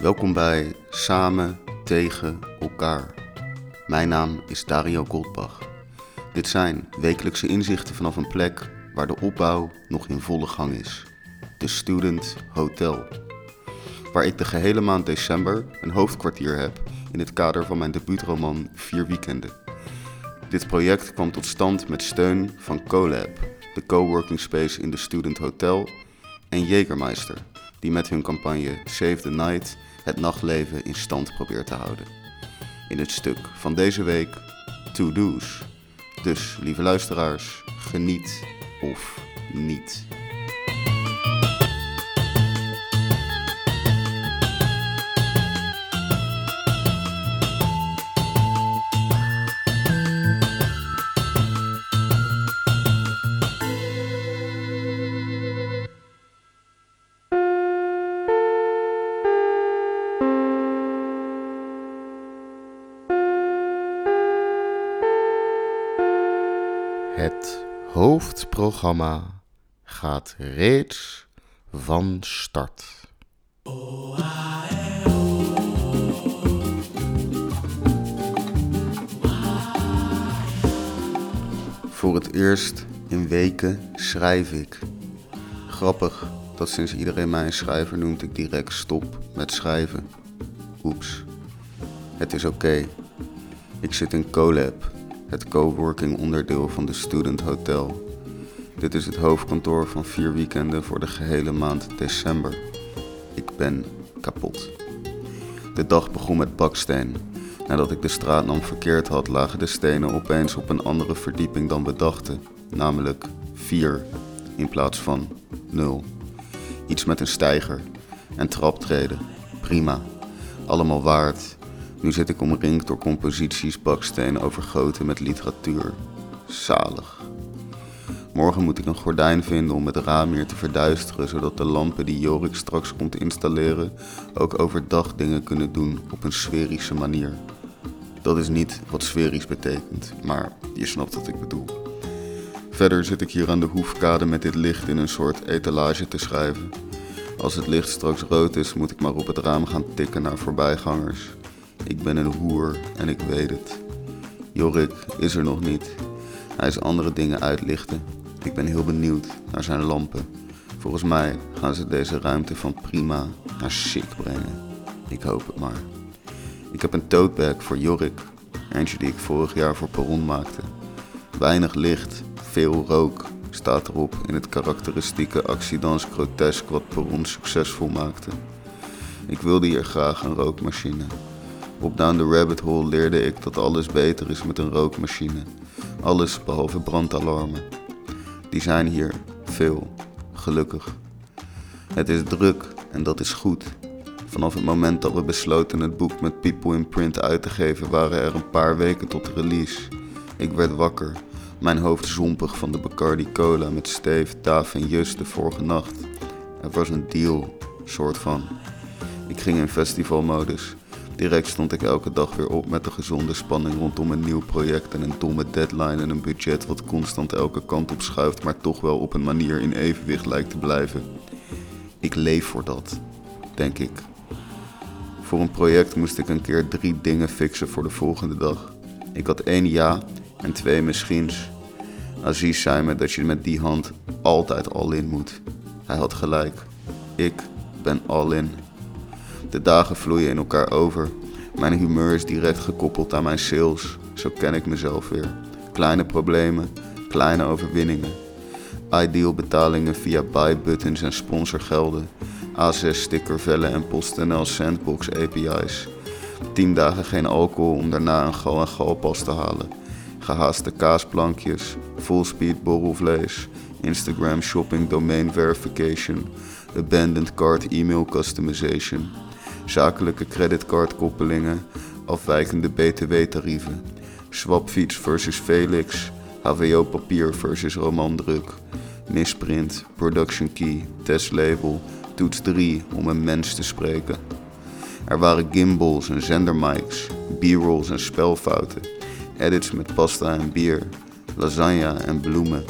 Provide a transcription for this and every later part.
Welkom bij Samen tegen elkaar. Mijn naam is Dario Goldbach. Dit zijn wekelijkse inzichten vanaf een plek waar de opbouw nog in volle gang is. De Student Hotel. Waar ik de gehele maand december een hoofdkwartier heb in het kader van mijn debuutroman Vier Weekenden. Dit project kwam tot stand met steun van CoLab, de coworking space in de Student Hotel, en Jägermeister, die met hun campagne Save the Night het nachtleven in stand probeert te houden. In het stuk van deze week To-Do's. Dus, lieve luisteraars, geniet of niet. Het hoofdprogramma gaat reeds van start. Voor het eerst in weken schrijf ik. Grappig dat sinds iedereen mij een schrijver noemt, ik direct stop met schrijven. Oeps. Het is oké. Ik zit in CoLab, het coworking onderdeel van de Student Hotel. Dit is het hoofdkantoor van vier weekenden voor de gehele maand december. Ik ben kapot. De dag begon met baksteen. Nadat ik de straatnaam verkeerd had, lagen de stenen opeens op een andere verdieping dan we dachten, namelijk 4 in plaats van 0. Iets met een steiger en traptreden. Prima. Allemaal waard. Nu zit ik omringd door composities baksteen overgoten met literatuur. Zalig. Morgen moet ik een gordijn vinden om het raam hier te verduisteren, zodat de lampen die Jorik straks komt installeren ook overdag dingen kunnen doen op een sferische manier. Dat is niet wat sferisch betekent, maar je snapt wat ik bedoel. Verder zit ik hier aan de hoefkade met dit licht in een soort etalage te schrijven. Als het licht straks rood is, moet ik maar op het raam gaan tikken naar voorbijgangers. Ik ben een hoer en ik weet het. Jorik is er nog niet. Hij is andere dingen uitlichten. Ik ben heel benieuwd naar zijn lampen. Volgens mij gaan ze deze ruimte van prima naar chic brengen. Ik hoop het maar. Ik heb een totebag voor Jorik. Eentje die ik vorig jaar voor Perron maakte. Weinig licht, veel rook staat erop in het karakteristieke accidans grotesk wat Perron succesvol maakte. Ik wilde hier graag een rookmachine. Op Down the Rabbit Hole leerde ik dat alles beter is met een rookmachine. Alles behalve brandalarmen. Die zijn hier veel, gelukkig. Het is druk en dat is goed. Vanaf het moment dat we besloten het boek met People in Print uit te geven, waren er een paar weken tot release. Ik werd wakker, mijn hoofd zompig van de Bacardi Cola met Steve, Daaf en Just de vorige nacht. Er was een deal, soort van. Ik ging in festivalmodus. Direct stond ik elke dag weer op met de gezonde spanning rondom een nieuw project en een domme deadline en een budget wat constant elke kant op schuift, maar toch wel op een manier in evenwicht lijkt te blijven. Ik leef voor dat, denk ik. Voor een project moest ik een keer drie dingen fixen voor de volgende dag. Ik had één ja en twee misschiens. Aziz zei me dat je met die hand altijd all in moet. Hij had gelijk. Ik ben all in. De dagen vloeien in elkaar over. Mijn humeur is direct gekoppeld aan mijn sales. Zo ken ik mezelf weer. Kleine problemen, kleine overwinningen. Ideal betalingen via buy-buttons en sponsorgelden. A6 stickervellen en PostNL Sandbox API's. 10 dagen geen alcohol om daarna een gal en galpas te halen. Gehaaste kaasplankjes, fullspeed borrelvlees, Instagram shopping domain verification, abandoned cart email customization, zakelijke creditcardkoppelingen, afwijkende btw-tarieven, swapfiets versus Felix, HVO papier versus romandruk, misprint, production key, testlabel, toets 3 om een mens te spreken. Er waren gimbals en zendermics, b-rolls en spelfouten, edits met pasta en bier, lasagne en bloemen,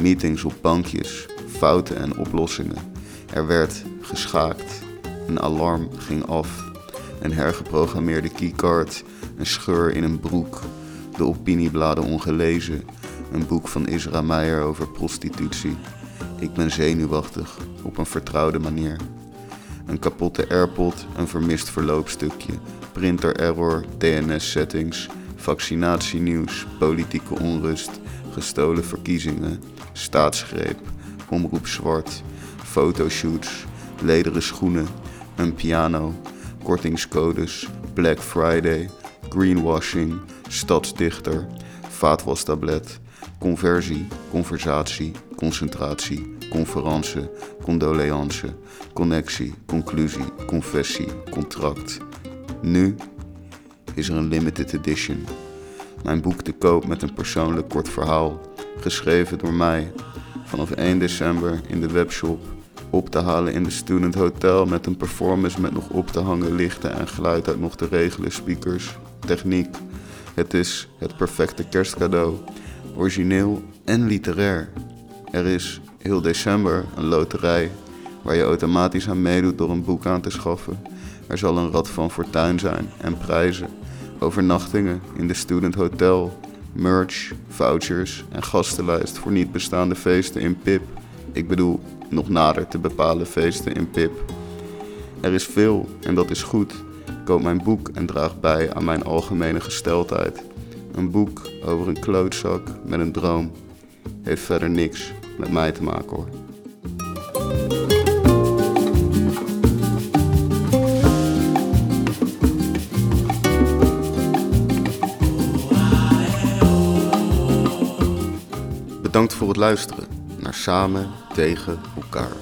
meetings op bankjes, fouten en oplossingen. Er werd geschaakt. Een alarm ging af. een hergeprogrammeerde keycard, een scheur in een broek, de opiniebladen ongelezen, een boek van Isra Meijer over prostitutie. Ik ben zenuwachtig, op een vertrouwde manier. Een kapotte AirPod, een vermist verloopstukje, printer error, DNS settings, vaccinatienieuws, politieke onrust, gestolen verkiezingen, staatsgreep, omroep zwart, fotoshoots, lederen schoenen, een piano, kortingscodes, Black Friday, greenwashing, stadsdichter, vaatwastablet, conversie, conversatie, concentratie, conferentie, condoleance, connectie, conclusie, confessie, contract. Nu is er een limited edition. Mijn boek te koop met een persoonlijk kort verhaal, geschreven door mij, vanaf 1 december in de webshop op te halen in de Student Hotel met een performance met nog op te hangen lichten en geluid uit nog te regelen speakers, techniek. Het is het perfecte kerstcadeau, origineel en literair. Er is heel december een loterij waar je automatisch aan meedoet door een boek aan te schaffen. Er zal een rad van fortuin zijn en prijzen, overnachtingen in de Student Hotel, merch, vouchers en gastenlijst voor niet bestaande feesten in PIP. Ik bedoel, nog nader te bepalen feesten in PIP. Er is veel en dat is goed. Koop mijn boek en draag bij aan mijn algemene gesteldheid. Een boek over een klootzak met een droom heeft verder niks met mij te maken hoor. Bedankt voor het luisteren Samen tegen elkaar.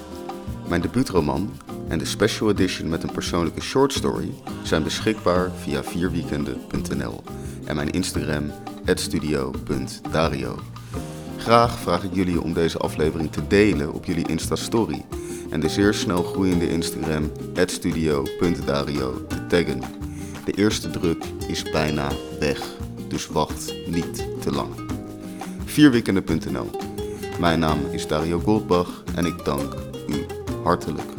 Mijn debuutroman en de special edition met een persoonlijke short story zijn beschikbaar via vierweekenden.nl en mijn Instagram studio.dario. Graag vraag ik jullie om deze aflevering te delen op jullie Insta-story en de zeer snel groeiende Instagram studio.dario te taggen. De eerste druk is bijna weg, dus wacht niet te lang. Vierweekenden.nl Mijn naam is Dario Goldbach en ik dank u hartelijk